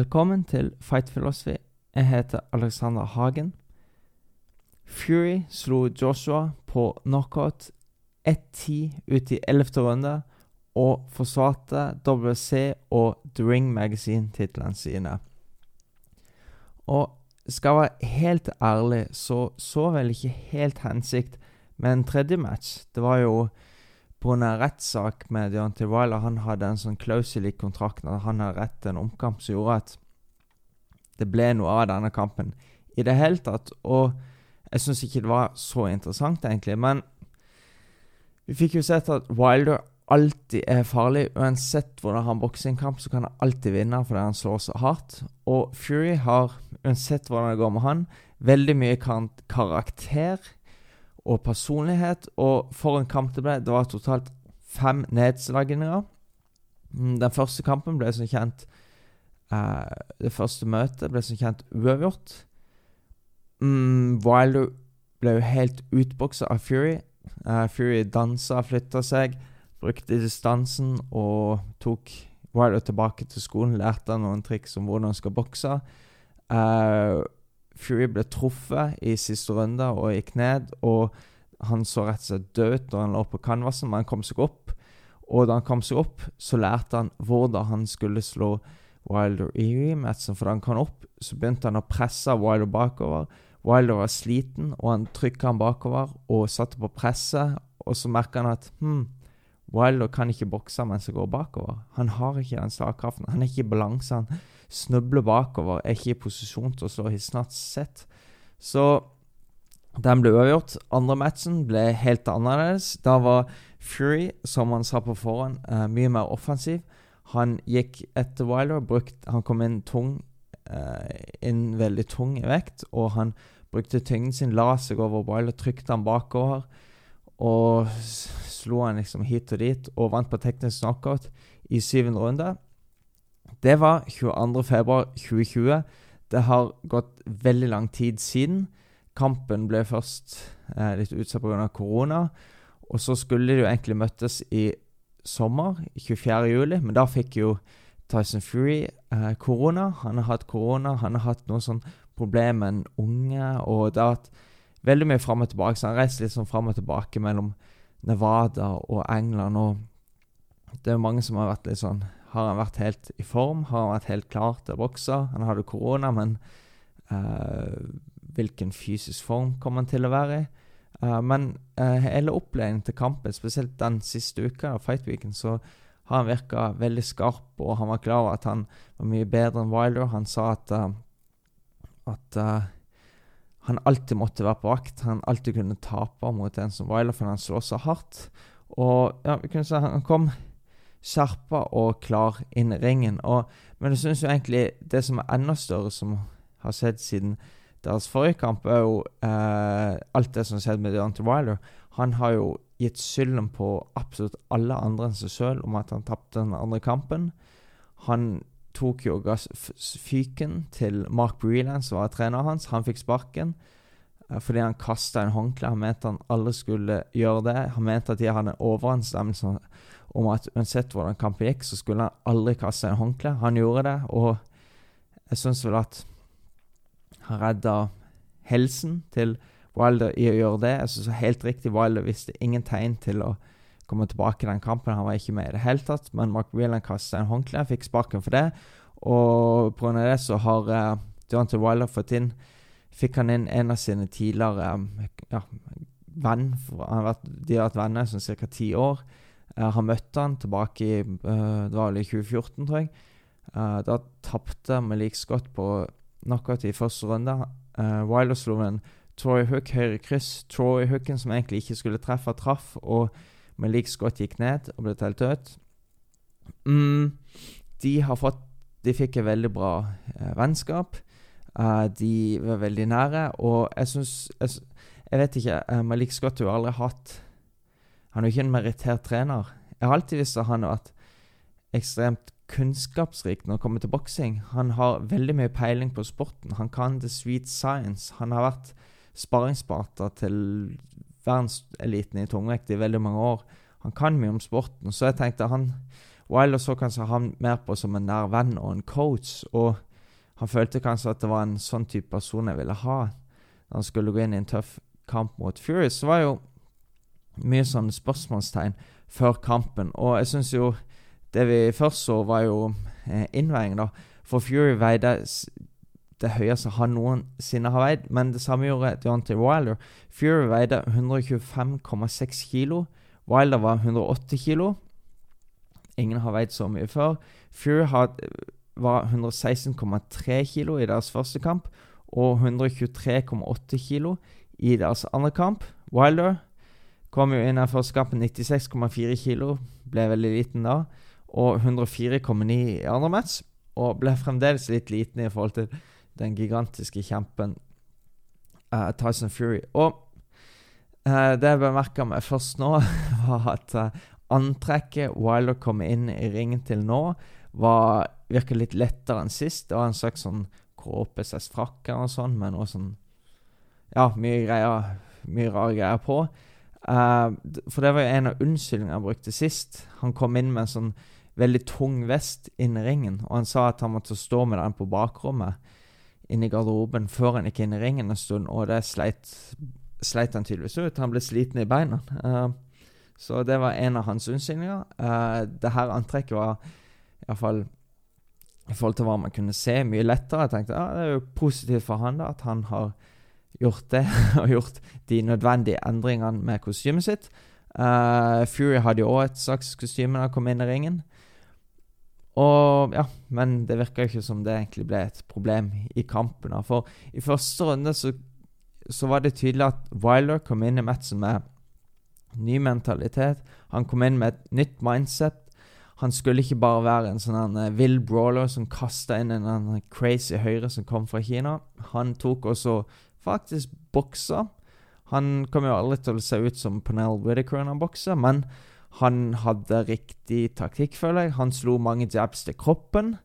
Velkommen til Fight Philosophy. Jeg heter Alexander Hagen. Fury slo Joshua på knockout 1-10 ut i 11. runde og forsvarte WC og The Ring Magazine-titlene sine. Og skal jeg være helt ærlig, så så vel ikke helt hensikt med en tredje match. Det var jo på en rettssak med Deontay Wilder. Han hadde en sånn klausul i kontrakten at han hadde rett til en omkamp som gjorde at det ble noe av denne kampen i det hele tatt. Og jeg syns ikke det var så interessant, egentlig. Men vi fikk jo sett at Wilder alltid er farlig. Uansett hvordan han bokser en kamp, så kan han alltid vinne fordi han slår så hardt. Og Fury har, uansett hvordan det går med han, veldig mye karakter og personlighet. Og for en kamp det ble, det var totalt fem nedslagninger. Mm, den første kampen ble som kjent uh, Det første møtet ble som kjent uavgjort. Um, Wilder ble jo helt utboksa av Fury. Uh, Fury dansa, flytta seg, brukte distansen og tok Wilder tilbake til skolen. Lærte han noen triks om hvordan han skal bokse. Uh, Fury ble truffet i siste runde og gikk ned. Og han så rett og slett død ut da han lå på canvasen, men han kom seg opp. Og da han kom seg opp, så lærte han hvordan han skulle slå Wilder i rematchen. For da han kom opp, så begynte han å presse Wilder bakover. Wilder var sliten, og han trykka han bakover og satte på presset. Og så merka han at hm, Wilder kan ikke bokse mens han går bakover. Han har ikke den slagkraften. Han er ikke i balanse. Han snubler bakover, er ikke i posisjon til å slå Hisnats sett. set. Så den ble uavgjort. Andre matchen ble helt annerledes. Da var Fury, som han sa på forhånd, uh, mye mer offensiv. Han gikk etter Wilder. Brukt, han kom inn tung, uh, inn veldig tung i vekt, og han brukte tyngden sin, la seg over Wilder, trykte han bakover og slo han liksom hit og dit, og vant på teknisk knockout i syvende runde. Det var 22.2.2020. Det har gått veldig lang tid siden. Kampen ble først eh, litt utsatt pga. korona. Og så skulle de jo egentlig møttes i sommer, 24.07, men da fikk jo Tyson Fury eh, korona. Han har hatt korona, han har hatt noe sånn problem med en unge, og det har vært veldig mye fram og tilbake. Så han reiste litt sånn fram og tilbake mellom Nevada og England, og det er mange som har vært litt sånn har han vært helt i form? Har han vært helt klar til å bokse? Han hadde korona, men uh, hvilken fysisk form kommer han til å være i? Uh, men uh, hele opplæringen til kampen, spesielt den siste uka fightweeken, så har han virka veldig skarp, og han var klar over at han var mye bedre enn Wilder. Han sa at, at han alltid måtte være på vakt. Han alltid kunne tape mot en som Wilder, for han slår så hardt. Og ja, vi kunne si han kom skjerpa og klar inn i ringen. Og, men jeg syns egentlig det som er enda større, som har skjedd siden deres forrige kamp, er jo eh, alt det som har skjedd med Deontay Wilder. Han har jo gitt skylden på absolutt alle andre enn seg sjøl om at han tapte den andre kampen. Han tok jo fyken til Mark Breland, som var treneren hans. Han fikk sparken eh, fordi han kasta en håndkle. Han mente han alle skulle gjøre det. Han mente at de hadde en overensstemmelse om at uansett hvordan kampen gikk, så skulle han aldri kaste en håndkle. Han gjorde det, og jeg syns vel at han redda helsen til Wilder i å gjøre det. Jeg synes Helt riktig, Wilder visste ingen tegn til å komme tilbake i den kampen. Han var ikke med i det hele tatt, men Mark Whelan kasta en håndkle, fikk sparken for det. Og pga. det så har uh, Deontay Wilder fått inn Fikk han inn en av sine tidligere um, ja, venn. Han har vært, de har vært venner i sånn ca. ti år. Jeg har møtt han tilbake i uh, Det var vel i 2014, tror jeg. Uh, da tapte Malik Scott på knockout i første runde. Uh, Wilder slo en Troy Hook høyre kryss. Troy Hooken, som egentlig ikke skulle treffe, traff. Og Malik Scott gikk ned og ble telt ut. Mm, de har fått De fikk et veldig bra uh, vennskap. de var veldig nære, og jeg syns jeg, jeg, vet ikke Malik Scott har jo aldri hatt han er jo ikke en merittert trener. Jeg har alltid visst at han har vært ekstremt kunnskapsrik når det kommer til boksing. Han har veldig mye peiling på sporten. Han kan the sweet science. Han har vært sparringspartner til verdenseliten i tungvekt i veldig mange år. Han kan mye om sporten. Så jeg tenkte han Wilder så kanskje han mer på som en nær venn og en coach. Og han følte kanskje at det var en sånn type person jeg ville ha når han skulle gå inn i en tøff kamp mot Fury. Så var jo mye sånne spørsmålstegn før kampen. Og jeg syns jo det vi først så, var jo eh, da. For Fury veide det høyeste han noensinne har veid, men det samme gjorde Deontay Wilder. Fury veide 125,6 kilo. Wilder var 108 kilo. Ingen har veid så mye før. Fury had, var 116,3 kilo i deres første kamp og 123,8 kilo i deres andre kamp. Wilder kom jo inn her første kampen 96,4 kilo, ble veldig liten da. Og 104,9 i andre match, og ble fremdeles litt liten i forhold til den gigantiske kjempen uh, Tyson Fury. Og uh, det jeg bemerka meg først nå, var at uh, antrekket Wilder kom inn i ringen til nå, var virka litt lettere enn sist. Det var en slags sånn KPSS-frakke og sånn, med noe sånn Ja, mye greier, mye rare greier på. Uh, for det var jo en av unnskyldningene han brukte sist. Han kom inn med en sånn veldig tung vest inn ringen, og han sa at han måtte stå med den på bakrommet inne i garderoben før han gikk inn i ringen en stund, og det sleit, sleit han tydeligvis ut. Han ble sliten i beina. Uh, så det var en av hans unnskyldninger. Uh, det her antrekket var iallfall i forhold til hva man kunne se, mye lettere. Jeg tenkte ja, det er jo positivt for han da, at han har gjort det, og gjort de nødvendige endringene med kostymet sitt. Uh, Fury hadde jo òg et slags kostyme da han kom inn i ringen. Og ja, Men det virka ikke som det egentlig ble et problem i kampen. For i første runde så, så var det tydelig at Wyler kom inn i matchen med ny mentalitet. Han kom inn med et nytt mindset. Han skulle ikke bare være en sånn uh, vill brawler som kasta inn en crazy høyre som kom fra Kina. Han tok også faktisk bokser. Han kom jo aldri til å se ut som Pernell Whittaker når han bokser, men han hadde riktig taktikk, føler jeg. Han slo mange jabs til kroppen.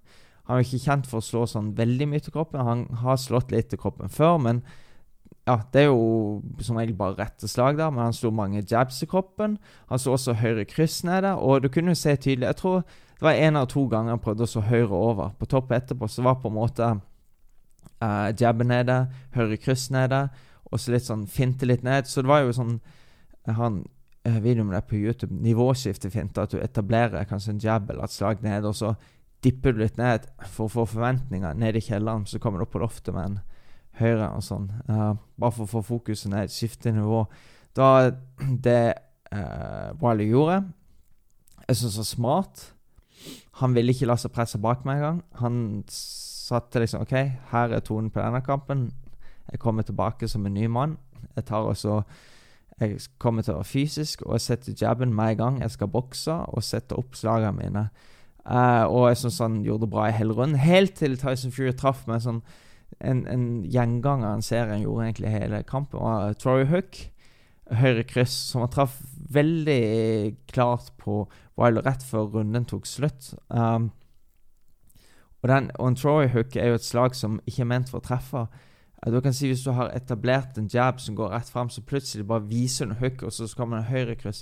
Han er ikke kjent for å slå sånn veldig mye til kroppen. Han har slått litt til kroppen før, men ja, det er jo som regel bare rette slag, der. men han slo mange jabs til kroppen. Han slo også høyre kryss nede, og du kunne jo se tydelig Jeg tror det var én eller to ganger han prøvde å slå høyre over. På topp etterpå så var på en måte uh, jabbe nede, høyre kryss nede, og så litt sånn finte litt ned. Så det var jo sånn Jeg har en uh, video med det på YouTube. Nivåskiftefinte. At du etablerer kanskje en jab eller et slag ned, og så dipper du litt ned for å få forventninger ned i kjelleren. Så kommer du opp på loftet med en høyre og sånn. Uh, bare for å få fokuset ned, skifte nivå. Da Det uh, Wiley gjorde, jeg syns var smart. Han ville ikke la seg presse bak meg engang. Han satte liksom OK, her er tonen på denne kampen. Jeg kommer tilbake som en ny mann. Jeg tar også Jeg kommer til å være fysisk, og jeg setter jabben med en gang. Jeg skal bokse og sette opp slagene mine. Uh, og jeg syns han gjorde det bra i hele runden. Helt til Tyson Fury traff meg sånn en, en gjenganger en serien gjorde egentlig hele kampen, var Troy Hook. Høyre kryss, som han traff veldig klart på Wilder rett før runden tok slutt. Um, og, den, og en Troy hook er jo et slag som ikke er ment for å treffe. Du kan si Hvis du har etablert en jab som går rett fram, så plutselig bare viser en hook, og så kommer en høyrekryss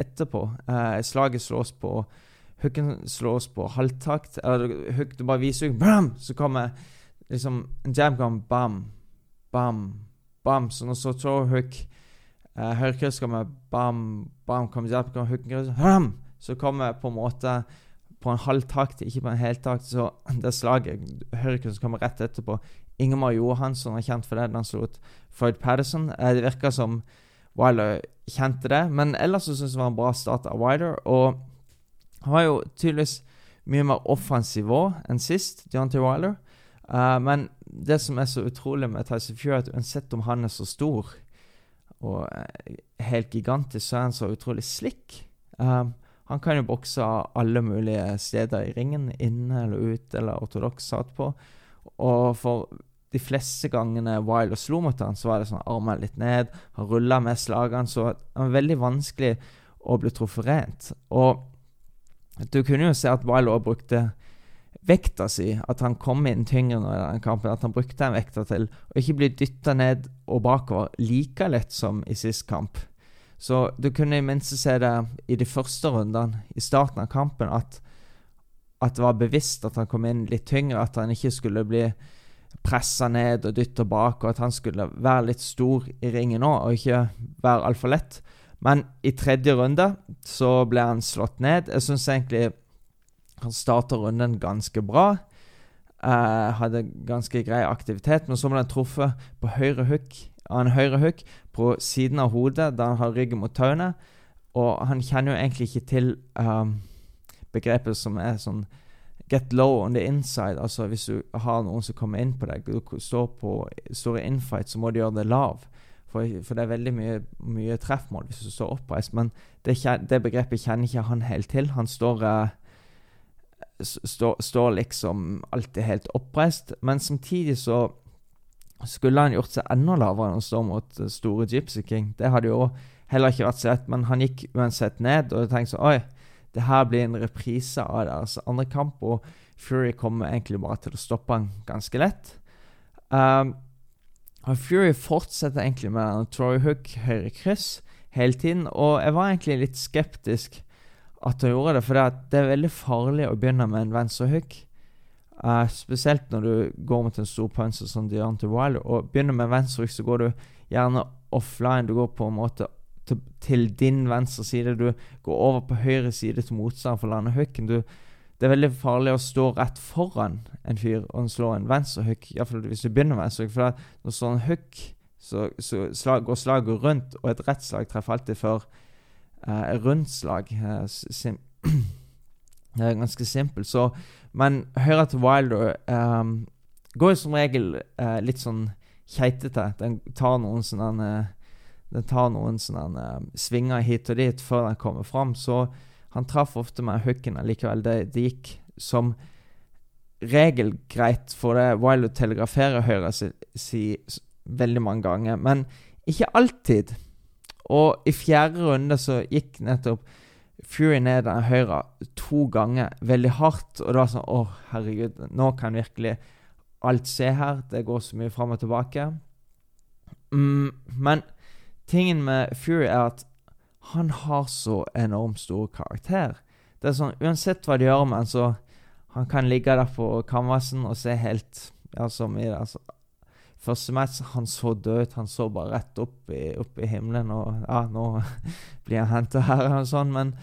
etterpå. Eh, slaget slås på Hooken slås på halvtakt. Eller hook, du bare viser bam, så kommer liksom En jab kommer bam, bam, bam. Så når så Troy hook eh, Høyrekryss kommer bam, bam, kommer jab, kommer hooken, bam, så kommer på en måte på en halv takt, ikke på en hel takt. Så det slaget som kommer rett etterpå Ingemar Johansson er kjent for det han slo ut Floyd Patterson. Eh, det virka som Wilder kjente det, men ellers så syns jeg det var en bra start av Wilder. Og han var jo tydeligvis mye mer offensiv òg enn sist, Deontay Wilder. Uh, men det som er så utrolig med Tyson Fury, at uansett om han er så stor og uh, helt gigantisk, så er han så utrolig slick. Um, han kan jo bokse alle mulige steder i ringen, inne eller ute eller ortodoks satt på. Og for de fleste gangene Wilder slo mot han, så var det sånn armene litt ned, han rulla med slagene, så det var veldig vanskelig å bli truffet rent. Og du kunne jo se at Wilder òg brukte vekta si, at han kom inn tyngre nå i den kampen, at han brukte den vekta til å ikke bli dytta ned og bakover like lett som i sist kamp. Så du kunne i minste se det i de første rundene, i starten av kampen, at at det var bevisst at han kom inn litt tyngre, at han ikke skulle bli pressa ned og dytta bak, og at han skulle være litt stor i ringen òg, og ikke være altfor lett. Men i tredje runde så ble han slått ned. Jeg syns egentlig han starta runden ganske bra. Eh, hadde ganske grei aktivitet, men så ble han truffet på høyre hook av en høyre hook på siden av hodet da han har ryggen mot tauene. Og han kjenner jo egentlig ikke til um, begrepet som er sånn Get low on the inside. Altså Hvis du har noen som kommer inn på deg, du står på store infight, så må du gjøre det lav. For, for det er veldig mye, mye, treffmål hvis du står oppreist. Men det, det, begrepet kjenner ikke han helt til. Han står, uh, stå, står liksom alltid helt oppreist. Men samtidig så skulle han gjort seg enda lavere enn å stå mot uh, store Gypsy King. Det hadde jo heller ikke vært så lett, men han gikk uansett ned. Og tenkte så, oi det her blir en reprise av deres andre kamp, og Fury kommer egentlig bare til å stoppe han ganske lett. Um, og Fury fortsetter egentlig med en Troy Hook høyre kryss hele tiden, og jeg var egentlig litt skeptisk at han gjorde det, for det er veldig farlig å begynne med en venstre hook. Uh, spesielt når du går mot en stor puncher som Deontay Wilder. Og begynner med venstre så går du gjerne offline. Du går på en måte til, til, din venstre side. Du går over på høyre side til motstand for å lande hooken. det er veldig farlig å stå rett foran en fyr og slå en venstre hook. Iallfall hvis du begynner med venstre hook. For når sånn hook, så, så slag, går slaget rundt, og et rett slag treffer alltid før uh, rundt slag. Uh, det er ganske simpelt. Så, men høyre til Wilder um, går som regel uh, litt sånn keitete. Den tar noen sånne den tar noen sånne uh, svinger hit og dit før den kommer fram. Så han traff ofte med hooken likevel. Det, det, gikk som regel greit, for det Wilder telegraferer høyre si, si veldig mange ganger, men ikke alltid. Og i fjerde runde så gikk nettopp Fury ned den høyre to ganger veldig hardt, og var sånn Å, herregud, nå kan virkelig alt skje her. Det går så mye fram og tilbake. Mm, men Tingen med Fury er at han har så enormt stor karakter. Det er sånn, Uansett hva de gjør med han, så han kan ligge der på canvasen og se helt ja, som i det. altså Første match han så død ut. Han så bare rett opp i, opp i himmelen. Og ja, nå blir han henta her, og sånn, men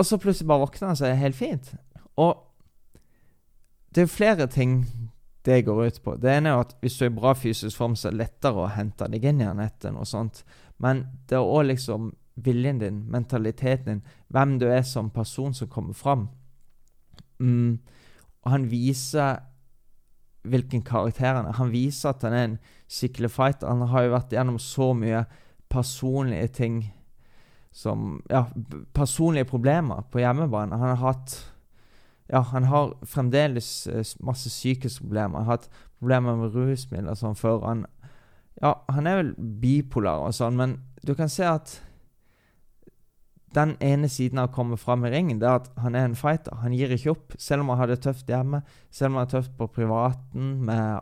Og så plutselig bare våkner han seg helt fint. Og det er jo flere ting det går ut på. Det ene er at hvis du er i bra fysisk form, så er det lettere å hente deg inn igjen etter noe sånt. Men det er òg liksom viljen din, mentaliteten din, hvem du er som person som kommer fram. Mm. Og han viser hvilken karakter han er. Han viser at han er en skikkelig fighter. Han har jo vært gjennom så mye personlige ting som Ja, personlige problemer på hjemmebane. Han har hatt ja, han har fremdeles uh, masse psykiske problemer. Han har hatt problemer med rusmidler sånn før. Han, ja, han er vel bipolar og sånn, men du kan se at den ene siden av å komme fram i ringen, det er at han er en fighter. Han gir ikke opp. Selv om han har det tøft hjemme, selv om han er tøft på privaten med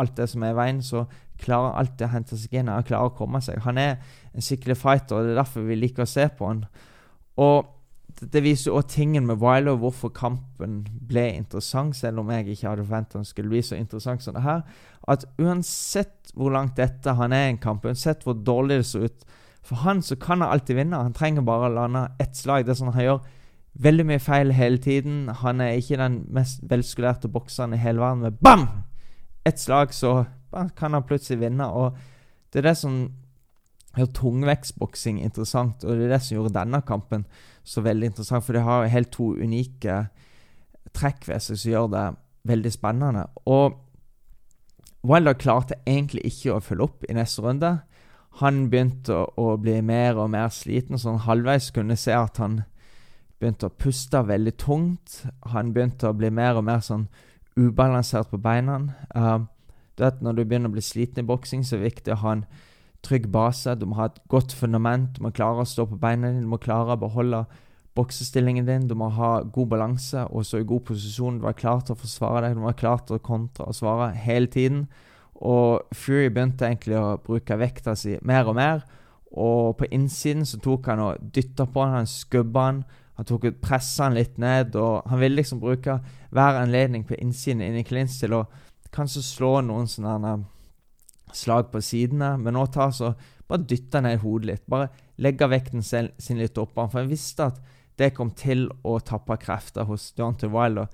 alt det som er i veien, så klarer han alltid å hente seg inn. Han klarer å komme seg. Han er en skikkelig fighter, og det er derfor vi liker å se på han. Og det viser òg tingen med Wilder, hvorfor kampen ble interessant, selv om jeg ikke hadde forventet den skulle bli så interessant som det her. At uansett hvor langt dette han er i en kamp, uansett hvor dårlig det ser ut For han så kan han alltid vinne. Han trenger bare å lande ett slag. Det er sånn Han gjør veldig mye feil hele tiden. Han er ikke den mest velskulerte bokseren i hele verden. Men bam! Ett slag, så kan han plutselig vinne. Og det er det som gjør tungvektsboksing interessant, og det er det som gjorde denne kampen så veldig interessant. For de har helt to unike trekk ved seg som gjør det veldig spennende. Og Wilder klarte egentlig ikke å følge opp i neste runde. Han begynte å, å bli mer og mer sliten, så han halvveis kunne se at han begynte å puste veldig tungt. Han begynte å bli mer og mer sånn ubalansert på beina. Uh, du vet, når du begynner å bli sliten i boksing, så er det viktig å ha en trygg base. Du må ha et godt fundament. Du må klare å stå på beina dine. Du må klare å beholde boksestillingen din. Du må ha god balanse og stå i god posisjon. Du må være klar til å forsvare deg. Du må være klar til å kontre og svare hele tiden. Og Fury begynte egentlig å bruke vekta si mer og mer. Og på innsiden så tok han og dytta på han, han skubba han. Han tok ut pressa han litt ned, og han ville liksom bruke hver anledning på innsiden inn i clinch til å kanskje slå noen sånne slag på sidene, men nå ta så bare dytta ned hodet litt. Bare legge vekten sin litt opp. For han visste at det kom til å tappe krefter hos Deontay Wilder.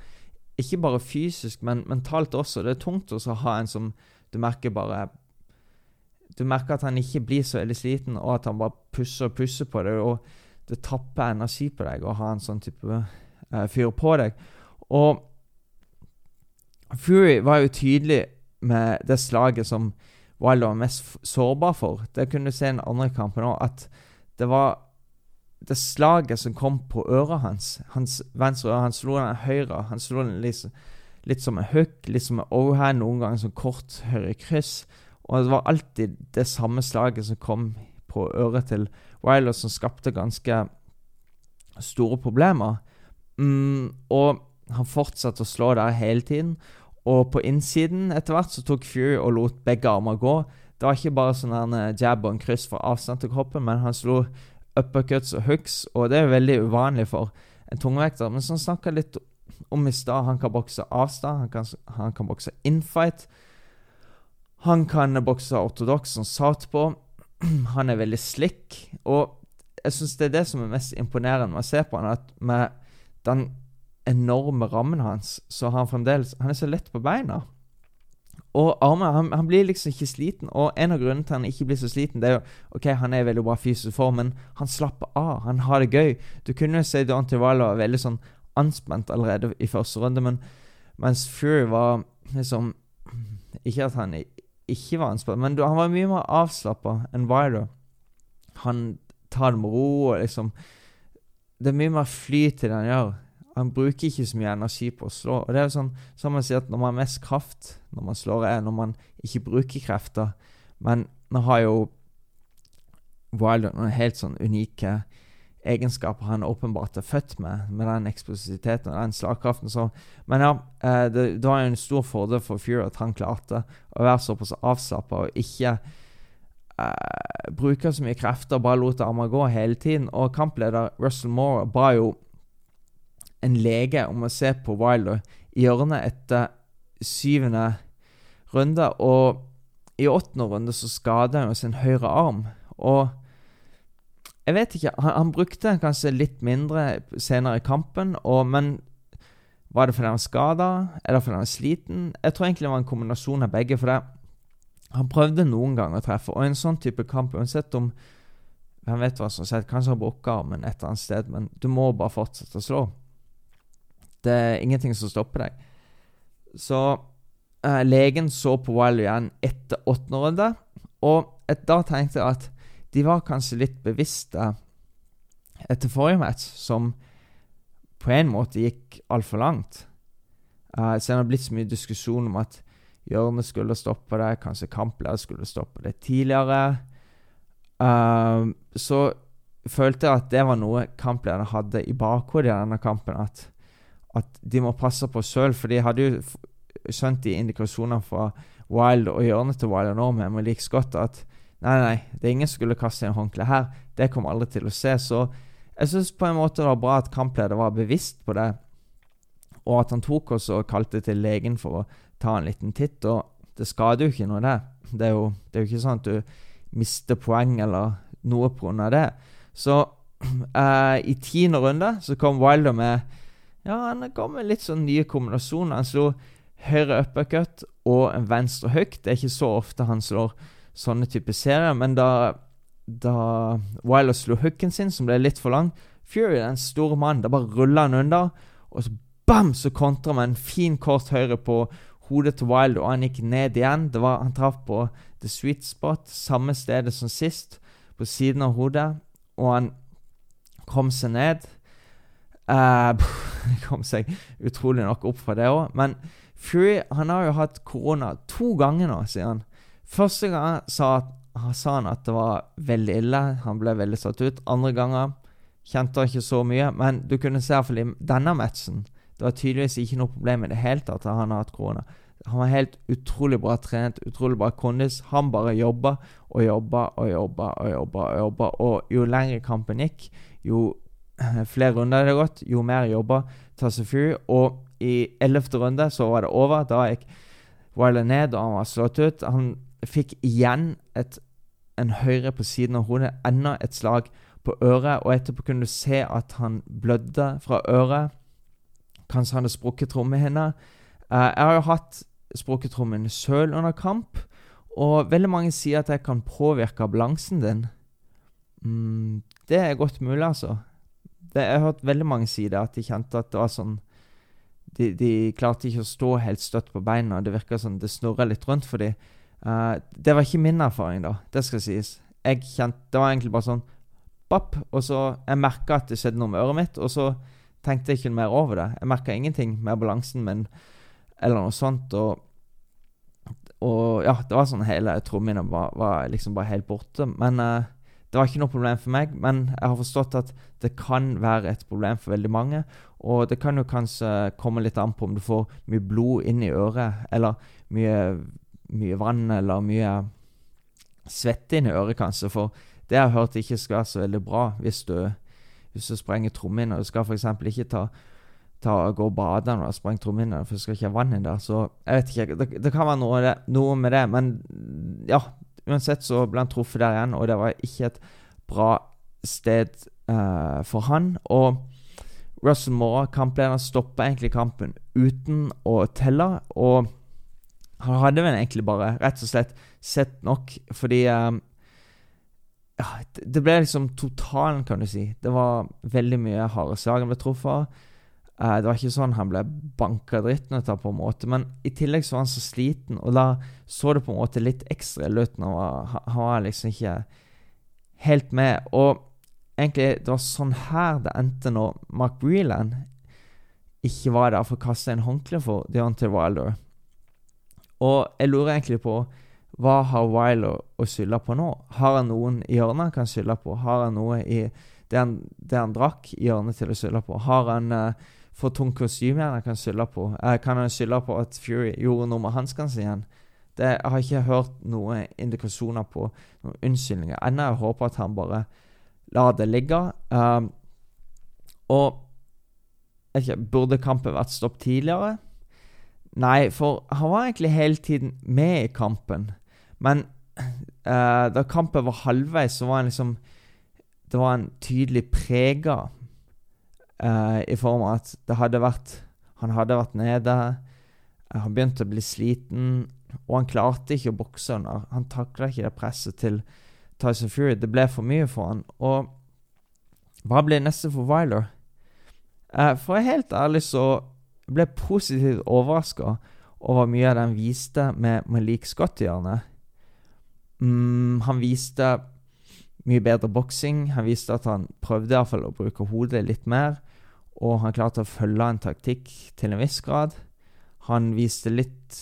Ikke bare fysisk, men mentalt også. Det er tungt å ha en som du merker bare Du merker at han ikke blir så veldig sliten, og at han bare pusser og pusser på deg. Og det tapper energi på deg å ha en sånn type uh, fyr på deg. Og Fury var jo tydelig med det slaget som Wilder var mest sårbar for. Det kunne du se i den andre kampen òg, at det var det slaget som kom på øret hans, hans venstre øre Han slo den høyre. Han slo den litt, litt som en hook, litt som en overhand, noen ganger som kort høyre kryss. Og det var alltid det samme slaget som kom på øret til Wilder, som skapte ganske store problemer. Mm, og han fortsatte å slå der hele tiden. Og på innsiden etter hvert så tok Fury og lot begge armer gå. Det var ikke bare sånn en eh, jab og en kryss fra avstand til kroppen, men han slo uppercuts og hooks, og det er veldig uvanlig for en tungvekter. Men som snakka litt om i stad, han kan bokse avstand, han kan, han kan bokse infight. Han kan bokse ortodoks som på. Han er veldig slick, og jeg syns det er det som er mest imponerende med å se på han, at med den enorme rammen hans, så har han fremdeles Han er så lett på beina. Og armen han, han, blir liksom ikke sliten. Og en av grunnene til han ikke blir så sliten, det er jo Ok, han er veldig bra fysisk form, men han slapper av. Han har det gøy. Du kunne jo se Don Tivalo veldig sånn anspent allerede i første runde, men mens Fury var liksom Ikke at han ikke var anspent, men han var mye mer avslappa enn Wilder. Han tar det med ro og liksom Det er mye mer flyt i det han gjør. Han bruker ikke så mye energi på å slå. Og det er jo sånn som man sier at Når man har mest kraft når man slår, er når man ikke bruker krefter. Men nå har jo Wilder noen helt sånn unike egenskaper han åpenbart er født med, med den eksplosiviteten og den slagkraften. Så, men ja, eh, det, det, var jo en stor fordel for Fury at han klarte å være såpass avslappa og ikke uh, bruke så mye krefter, bare lot armene gå hele tiden. Og kampleder Russell Moore ba jo en lege om å se på Wilder i hjørnet etter syvende runde. Og i åttende runde så skadet han jo sin høyre arm. Og jeg vet ikke Han, han brukte kanskje litt mindre senere i kampen, og, men var det fordi han var skada, eller fordi han var sliten? Jeg tror egentlig det var en kombinasjon av begge. for det Han prøvde noen ganger å treffe, og i en sånn type kamp, uansett om Hvem vet hva som har skjedd? Kanskje har brukket armen et eller annet sted, men du må bare fortsette å slå. Det er ingenting som stopper deg. Så uh, legen så på Wiley igjen etter åttende runde, og et, da tenkte jeg at de var kanskje litt bevisste etter forrige match, som på en måte gikk altfor langt. Uh, så det har blitt så mye diskusjon om at hjørnet skulle stoppe det, kanskje kampleder skulle stoppe det tidligere. Uh, så følte jeg at det var noe kamplederne hadde i bakhodet i denne kampen. At at de må passe på sjøl, for de hadde jo skjønt de indikasjonene fra Wild og hjørnet til Wild nå med like godt at nei, nei, det er ingen som skulle kaste en håndkle her. Det kommer aldri til å se. Så jeg syns på en måte det var bra at kampleder var bevisst på det, og at han tok oss og kalte til legen for å ta en liten titt. Og det skader jo ikke noe, det. Det er jo, det er jo ikke sånn at du mister poeng eller noe pga. det. Så eh, i tiende runde så kom Wilder med ja, han kom med litt sånn nye kombinasjoner. Han slo høyre uppercut og en venstre hook. Det er ikke så ofte han slår sånne type serier, men da, da Wilder slo hooken sin, som ble litt for lang Fury, den store mannen, da bare ruller han under, og så bam, så kontrer med en fin kort høyre på hodet til Wilder, og han gikk ned igjen. Det var, han traff på the sweet spot, samme stedet som sist, på siden av hodet, og han kom seg ned. Uh, kom seg utrolig nok opp fra det òg. Men Fury han har jo hatt korona to ganger nå, sier han. Første gang sa, sa, han at det var veldig ille. Han ble veldig satt ut. Andre ganger kjente han ikke så mye. Men du kunne se iallfall i denne matchen Det var tydeligvis ikke noe problem i det hele tatt at han har hatt korona. Han var helt utrolig bra trent, utrolig bra kondis. Han bare jobba og jobba og jobba og jobba. Og jobba Og jo lengre kampen gikk, jo flere runder det gått, jo mer jobba Tyson Og i ellevte runde så var det over. Da gikk Wilder ned, og han var slått ut. Han fikk igjen et, en høyre på siden av hodet, enda et slag på øret, og etterpå kunne du se at han blødde fra øret. Kanskje han hadde sprukket trommehinna. Uh, jeg har jo hatt sprukket trommen sjøl under kamp, og veldig mange sier at jeg kan påvirke balansen din. Mm, det er godt mulig, altså. Det, jeg har hørt veldig mange si det, at de kjente at det var sånn de, de, klarte ikke å stå helt støtt på beina. Det virka som det snurra litt rundt for dem. Uh, det var ikke min erfaring, da. Det skal sies. Jeg kjente, Det var egentlig bare sånn Bapp, og så Jeg merka at det skjedde noe med øret mitt, og så tenkte jeg ikke mer over det. Jeg merka ingenting med balansen min eller noe sånt. Og, og ja, det var sånn hele trommene var, var, liksom bare helt borte. Men uh, det var ikke noe problem for meg. Men jeg har forstått at det kan være et problem for veldig mange. Og det kan jo kanskje komme litt an på om du får mye blod inn i øret, eller mye, mye vann, eller mye svette inn i øret, kanskje. For det jeg har hørt ikke skal være så veldig bra hvis du, hvis du sprenger trommehinna. Du skal f.eks. ikke ta, ta, gå og bade når du har sprengt trommehinna, for du skal ikke ha vann inn der. Så jeg vet ikke. Det, det kan være noe, det, noe, med det. Men ja, uansett så ble han truffet der igjen, og det var ikke et bra sted uh, for han. Og Russell Moore, kamplederen, stoppa egentlig kampen uten å telle. Og han hadde vel egentlig bare rett og slett sett nok, fordi um, ja, Det ble liksom totalen, kan du si. Det var veldig mye harde slag han ble truffet Uh, det var ikke sånn han ble banka dritten ut av, på en måte, men i tillegg så var han så sliten, og da så det på en måte litt ekstra ut. Han han var liksom ikke helt med. Og egentlig, det var sånn her det endte når Mark Breland ikke var der for å kaste en håndkle for Deontay Wilder. Og jeg lurer egentlig på hva har Wilder å skylde på nå? Har han noen i hjørnet han kan skylde på? Har han noe i det han, det han drakk, i hjørnet til å skylde på? Har han uh, for tung kostyme han kan skylde på? Uh, kan han skylde på at Fury gjorde noe med hanskene sine? Det, jeg har ikke hørt noen indikasjoner på noen unnskyldninger ennå. Jeg håper at han bare lar det ligge. Um, og ikke, Burde kampen vært stoppet tidligere? Nei, for han var egentlig hele tiden med i kampen. Men uh, da kampen var halvveis, så var han liksom Det var en tydelig prega uh, i form av at det hadde vært Han hadde vært nede. Han begynte å bli sliten, og han klarte ikke å bokse under. Han takla ikke det presset til Tyson Fury. Det ble for mye for han. Og hva blir neste for Wyler? Uh, for helt ærlig så ble positivt overraska over mye av det han viste med Malik Scott i hjørnet. Mm, han viste mye bedre boksing. Han viste at han prøvde i hvert fall å bruke hodet litt mer. Og han klarte å følge en taktikk til en viss grad. Han viste litt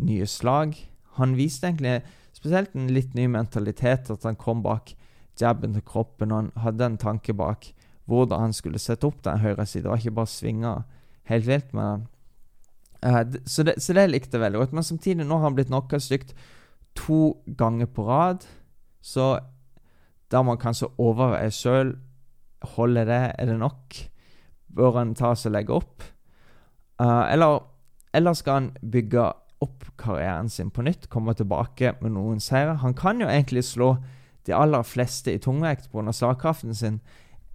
nye slag. Han viste egentlig spesielt en litt ny mentalitet. At han kom bak jabben til kroppen, og han hadde en tanke bak hvordan han skulle sette opp den høyre siden. Det var ikke bare svinge helt vilt. Men, uh, så, det, så, det, likte jeg veldig godt. Men samtidig, nå har han blitt knocka stygt to ganger på rad. Så da må han kanskje overveie sjøl. Holder det? Er det nok? Bør han ta seg og legge opp? Uh, eller, eller skal han bygge opp karrieren sin på nytt, komme tilbake med noen seire. Han kan jo egentlig slå de aller fleste i tungvekt pga. slagkraften sin.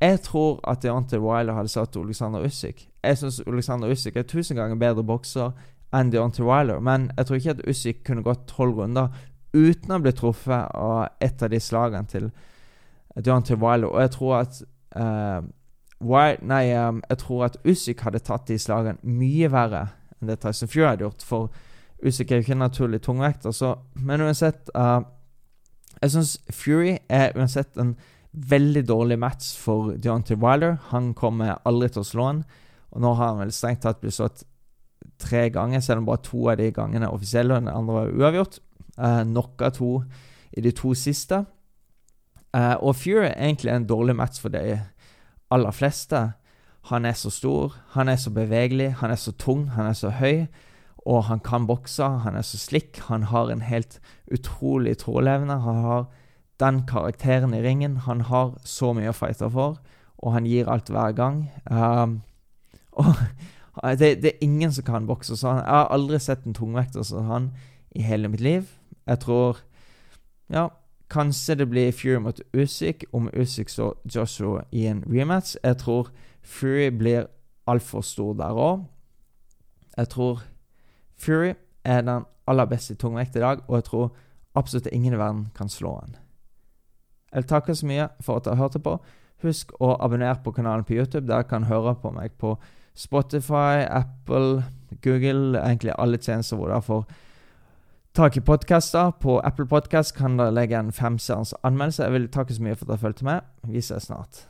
Jeg tror at Deontay Wilder hadde satt Oleksandr Usyk. Jeg syns Alexander Usyk er tusen ganger bedre bokser enn Deontay Wilder, men jeg tror ikke at Usyk kunne gått tolv runder uten å bli truffet av et av de slagene til Deontay Wilder. Og jeg tror at uh, Wild, nei, um, jeg tror at Usyk hadde tatt de slagene mye verre enn det Tyson Fury hadde gjort. For Usyk er jo ikke en naturlig tungvekter, så Men uansett uh, Jeg syns Fury er uansett en veldig dårlig match for Deontay Wilder. Han kommer aldri til å slå han, og nå har han vel strengt tatt blitt slått tre ganger, selv om bare to av de gangene er offisielle, og den andre var uavgjort. Uh, Knocka to i de to siste. Uh, og Fury er egentlig en dårlig match for de aller fleste. Han er så stor, han er så bevegelig, han er så tung, han er så høy. Og han kan bokse, han er så slikk, han har en helt utrolig trålevne. Han har den karakteren i ringen. Han har så mye å fighte for. og han gir alt hver gang. Um, og det, det, er ingen som kan bokse sånn. Jeg har aldri sett en tungvekter som han i hele mitt liv. Jeg tror Ja, kanskje det blir Fury mot Usyk, om Usyk står Joshua i en rematch. Jeg tror Fury blir altfor stor der òg. Jeg tror Fury er den aller beste i tungvekt i dag, og jeg tror absolutt ingen i verden kan slå han. Jeg vil takke så mye for at dere hørte på. Husk å abonnere på kanalen på YouTube. Dere kan høre på meg på Spotify, Apple, Google, egentlig alle tjenester hvor dere får tak i podkaster. På Apple Podcast kan dere legge en femstjerners anmeldelse. Jeg vil takke så mye for at dere fulgte med. Vi ses snart.